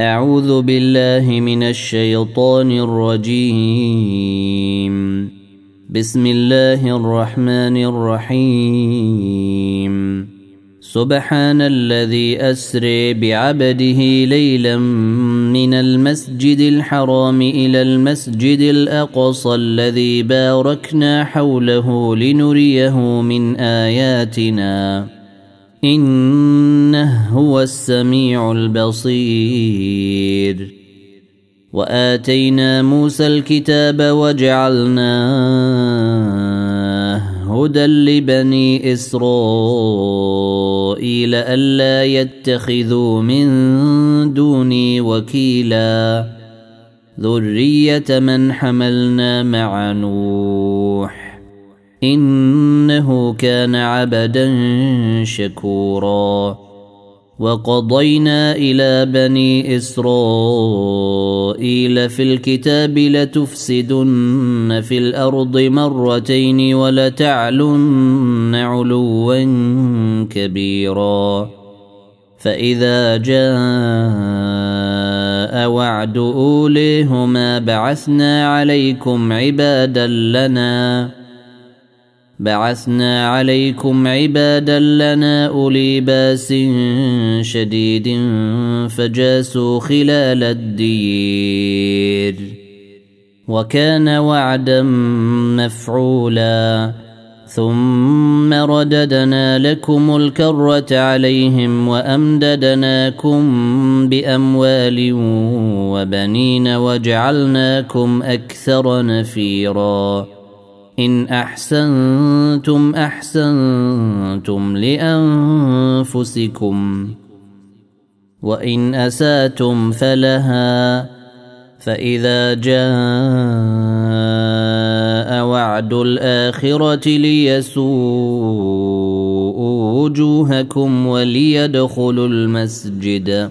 أعوذ بالله من الشيطان الرجيم. بسم الله الرحمن الرحيم. سبحان الذي أسري بعبده ليلا من المسجد الحرام إلى المسجد الأقصى الذي باركنا حوله لنريه من آياتنا. إنه هو السميع البصير. وآتينا موسى الكتاب وجعلناه هدى لبني إسرائيل ألا يتخذوا من دوني وكيلا. ذرية من حملنا مع نوح. إنه كان عبدا شكورا. وقضينا إلى بني إسرائيل في الكتاب لتفسدن في الأرض مرتين ولتعلن علوا كبيرا. فإذا جاء وعد أوليهما بعثنا عليكم عبادا لنا. بعثنا عليكم عبادا لنا أولي بأس شديد فجاسوا خلال الدير وكان وعدا مفعولا ثم رددنا لكم الكرة عليهم وأمددناكم بأموال وبنين وجعلناكم أكثر نفيرا إن أحسنتم أحسنتم لأنفسكم وإن أسأتم فلها فإذا جاء وعد الآخرة ليسوءوا وجوهكم وليدخلوا المسجد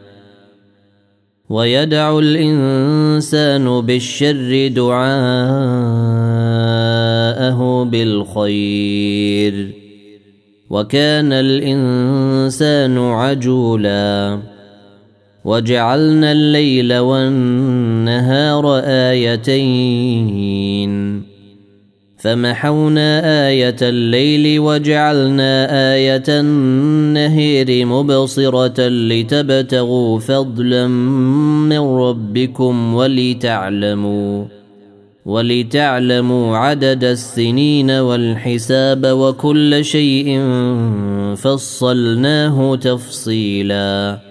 ويدع الإنسان بالشر دعاءه بالخير. وكان الإنسان عجولا. وجعلنا الليل والنهار آيتين. فمحونا آية الليل وجعلنا آية النهير مبصرة لتبتغوا فضلا من ربكم ولتعلموا ولتعلموا عدد السنين والحساب وكل شيء فصلناه تفصيلاً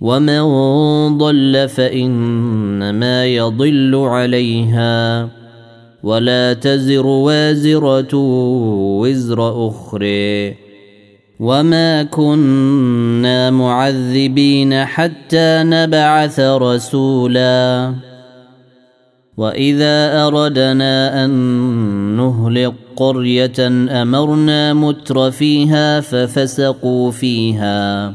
ومن ضل فانما يضل عليها ولا تزر وازره وزر أخرى وما كنا معذبين حتى نبعث رسولا واذا اردنا ان نهلك قريه امرنا متر فيها ففسقوا فيها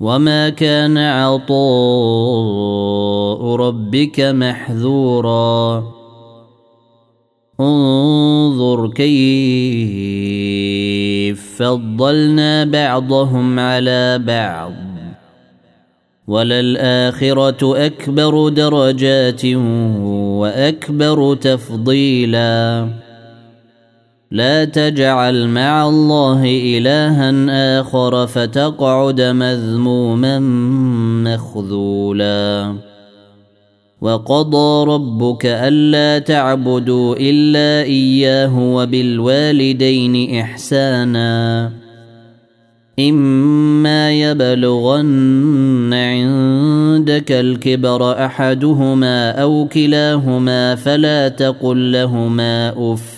وما كان عطاء ربك محذورا انظر كيف فضلنا بعضهم على بعض وللاخره اكبر درجات واكبر تفضيلا لا تجعل مع الله إلها آخر فتقعد مذموما مخذولا. وقضى ربك ألا تعبدوا إلا إياه وبالوالدين إحسانا. إما يبلغن عندك الكبر أحدهما أو كلاهما فلا تقل لهما أف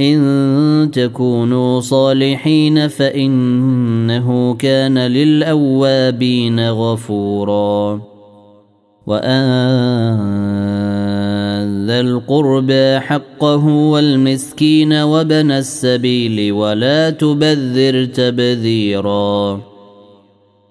إن تكونوا صالحين فإنه كان للأوابين غفورا. وآن ذا القربى حقه والمسكين وبن السبيل ولا تبذر تبذيرا.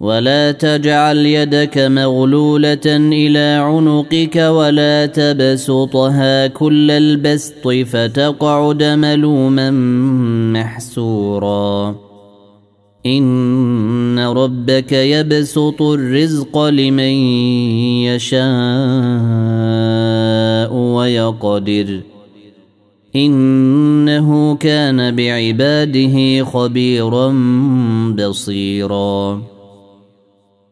ولا تجعل يدك مغلولة إلى عنقك ولا تبسطها كل البسط فتقعد ملوما محسورا. إن ربك يبسط الرزق لمن يشاء ويقدر. إنه كان بعباده خبيرا بصيرا.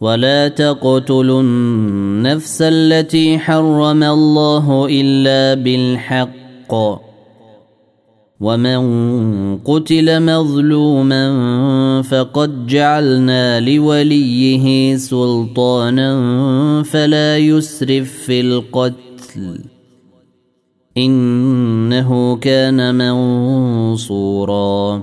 ولا تقتلوا النفس التي حرم الله إلا بالحق. ومن قتل مظلوما فقد جعلنا لوليه سلطانا فلا يسرف في القتل. إنه كان منصورا.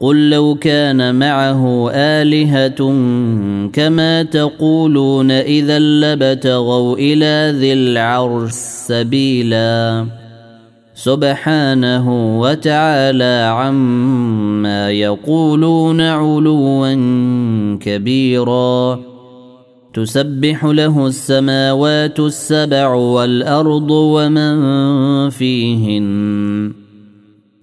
قل لو كان معه آلهة كما تقولون إذا لبتغوا إلى ذي العرش سبيلا. سبحانه وتعالى عما يقولون علوا كبيرا. تسبح له السماوات السبع والأرض ومن فيهن.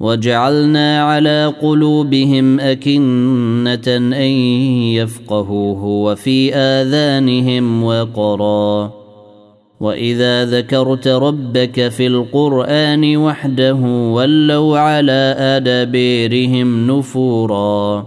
وجعلنا على قلوبهم أكنة أن يفقهوه وفي آذانهم وقرا. وإذا ذكرت ربك في القرآن وحده ولوا على أدبيرهم نفورا.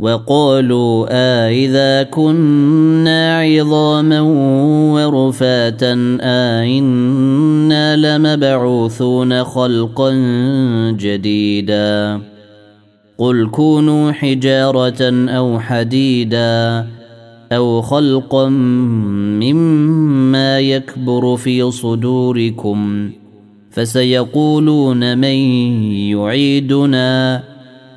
وقالوا آإذا كنا عظاما ورفاتا آئنا لمبعوثون خلقا جديدا قل كونوا حجارة أو حديدا أو خلقا مما يكبر في صدوركم فسيقولون من يعيدنا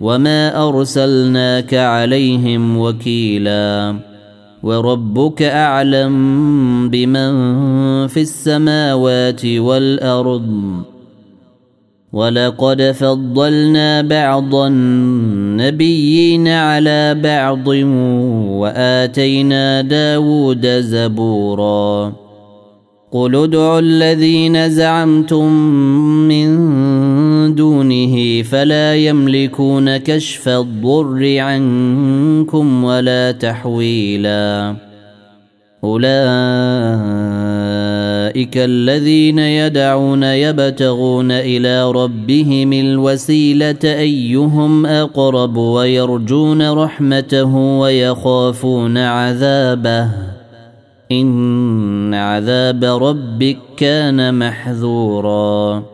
وما ارسلناك عليهم وكيلا وربك اعلم بمن في السماوات والارض ولقد فضلنا بعض النبيين على بعض واتينا داود زبورا قل ادعوا الذين زعمتم من دونه فلا يملكون كشف الضر عنكم ولا تحويلا. أولئك الذين يدعون يبتغون إلى ربهم الوسيلة أيهم أقرب ويرجون رحمته ويخافون عذابه. إن عذاب ربك كان محذورا.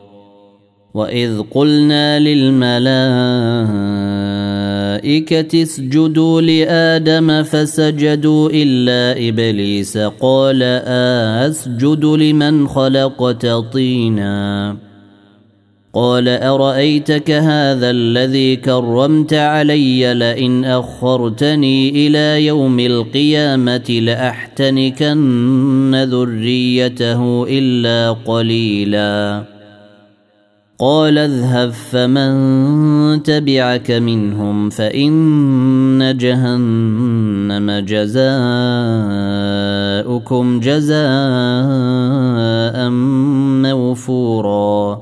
واذ قلنا للملائكه اسجدوا لآدم فسجدوا إلا إبليس قال أسجد لمن خلقت طينا قال أرأيتك هذا الذي كرمت علي لئن أخرتني إلى يوم القيامة لأحتنكن ذريته إلا قليلاً قال اذهب فمن تبعك منهم فإن جهنم جزاؤكم جزاء موفورا.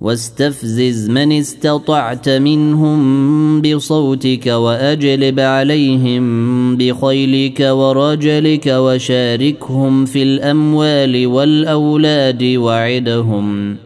واستفزز من استطعت منهم بصوتك وأجلب عليهم بخيلك ورجلك وشاركهم في الأموال والأولاد وعدهم.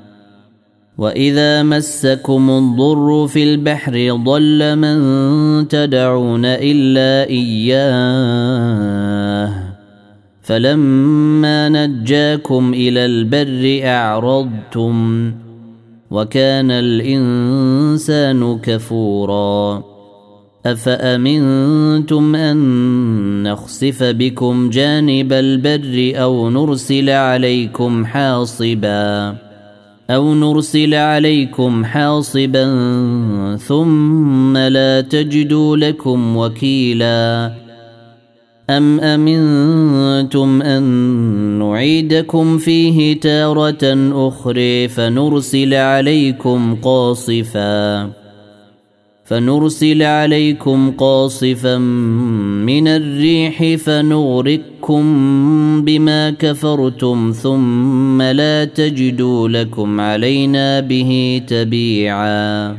واذا مسكم الضر في البحر ضل من تدعون الا اياه فلما نجاكم إلى البر اعرضتم وكان الانسان كفورا افامنتم ان نخسف بكم جانب البر أو نرسل عليكم حاصبا أو نرسل عليكم حاصبا ثم لا تجدوا لكم وكيلا ام امنتم ان نعيدكم فيه تاره أخرى فنرسل عليكم قاصفا فنرسل عليكم قاصفا من الريح فنغرقكم بما كفرتم ثم لا تجدوا لكم علينا به تبيعا.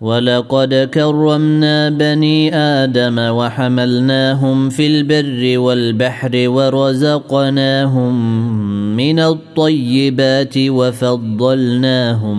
ولقد كرمنا بني آدم وحملناهم في البر والبحر ورزقناهم من الطيبات وفضلناهم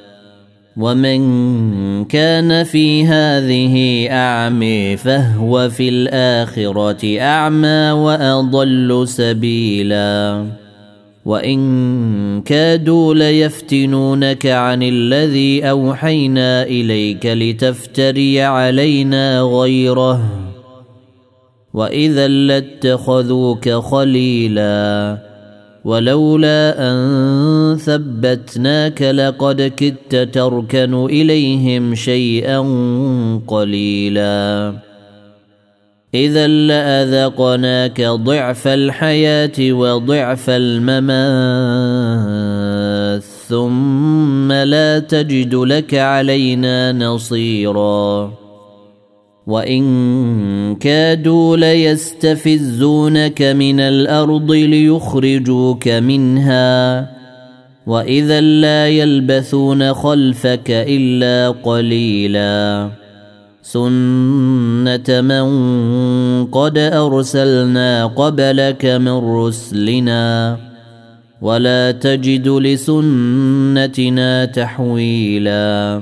ومن كان في هذه اعمي فهو في الآخرة أعمى وأضل سبيلا. وإن كادوا ليفتنونك عن الذي أوحينا إليك لتفتري علينا غيره. وإذا لاتخذوك خليلا. ولولا أن ثبتناك لقد كدت تركن إليهم شيئا قليلا. إذا لأذقناك ضعف الحياة وضعف الممات ثم لا تجد لك علينا نصيرا. وإن كادوا ليستفزونك من الأرض ليخرجوك منها وإذا لا يلبثون خلفك إلا قليلاً سنة من قد أرسلنا قبلك من رسلنا ولا تجد لسنتنا تحويلا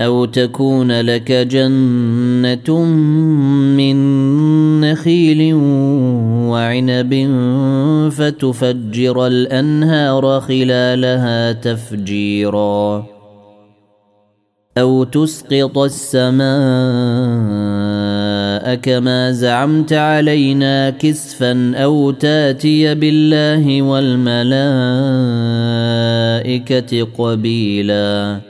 أو تكون لك جنة من نخيل وعنب فتفجر الأنهار خلالها تفجيرا. أو تسقط السماء كما زعمت علينا كسفا أو تاتي بالله والملائكة قبيلاً.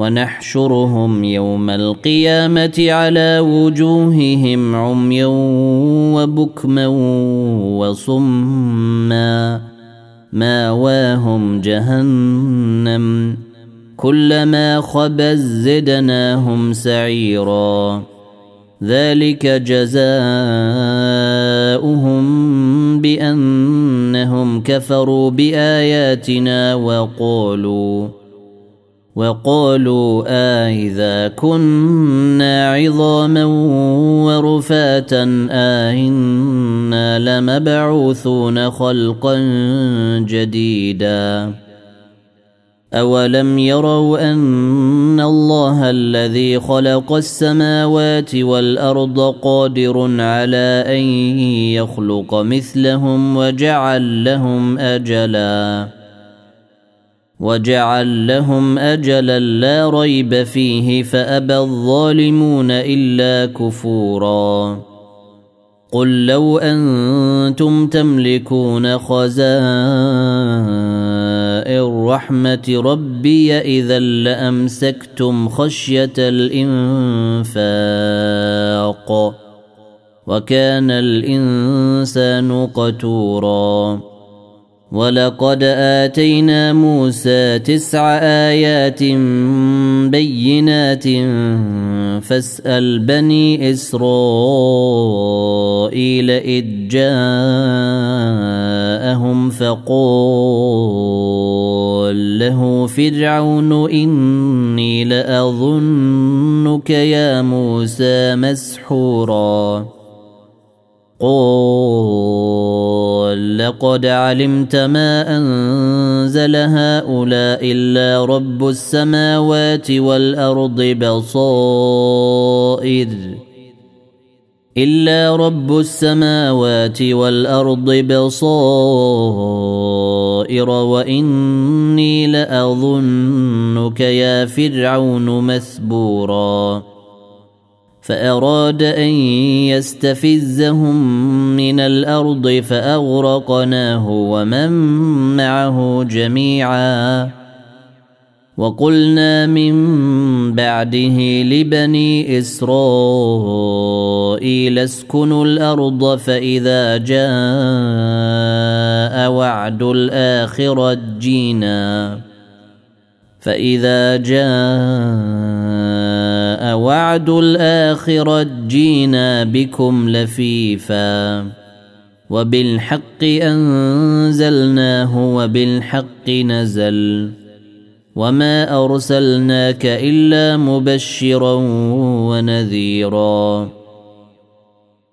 ونحشرهم يوم القيامة على وجوههم عميا وبكما وصما. ماواهم جهنم. كلما خبت زدناهم سعيرا. ذلك جزاؤهم بأنهم كفروا بآياتنا وقالوا وقالوا آإذا كنا عظاما ورفاتا آئنا لمبعوثون خلقا جديدا. أولم يروا أن الله الذي خلق السماوات والأرض قادر على أن يخلق مثلهم وجعل لهم أجلاً. وجعل لهم أجلا لا ريب فيه فأبى الظالمون إلا كفورا. قل لو أنتم تملكون خزائن رحمة ربي إذا لأمسكتم خشية الإنفاق وكان الإنسان قتورا. ولقد اتينا موسى تسع ايات بينات فاسال بني اسرائيل اذ جاءهم فقال له فرعون اني لاظنك يا موسى مسحورا قال لقد علمت ما أنزل هؤلاء إلا رب السماوات والأرض بصائر إلا رب السماوات والأرض بصائر وإني لأظنك يا فرعون مثبورا. فأراد أن يستفزهم من الأرض فأغرقناه ومن معه جميعا. وقلنا من بعده لبني إسرائيل اسكنوا الأرض فإذا جاء وعد الآخرة جينا. فإذا جاء وعد الآخرة جينا بكم لفيفا وبالحق أنزلناه وبالحق نزل وما أرسلناك إلا مبشرا ونذيرا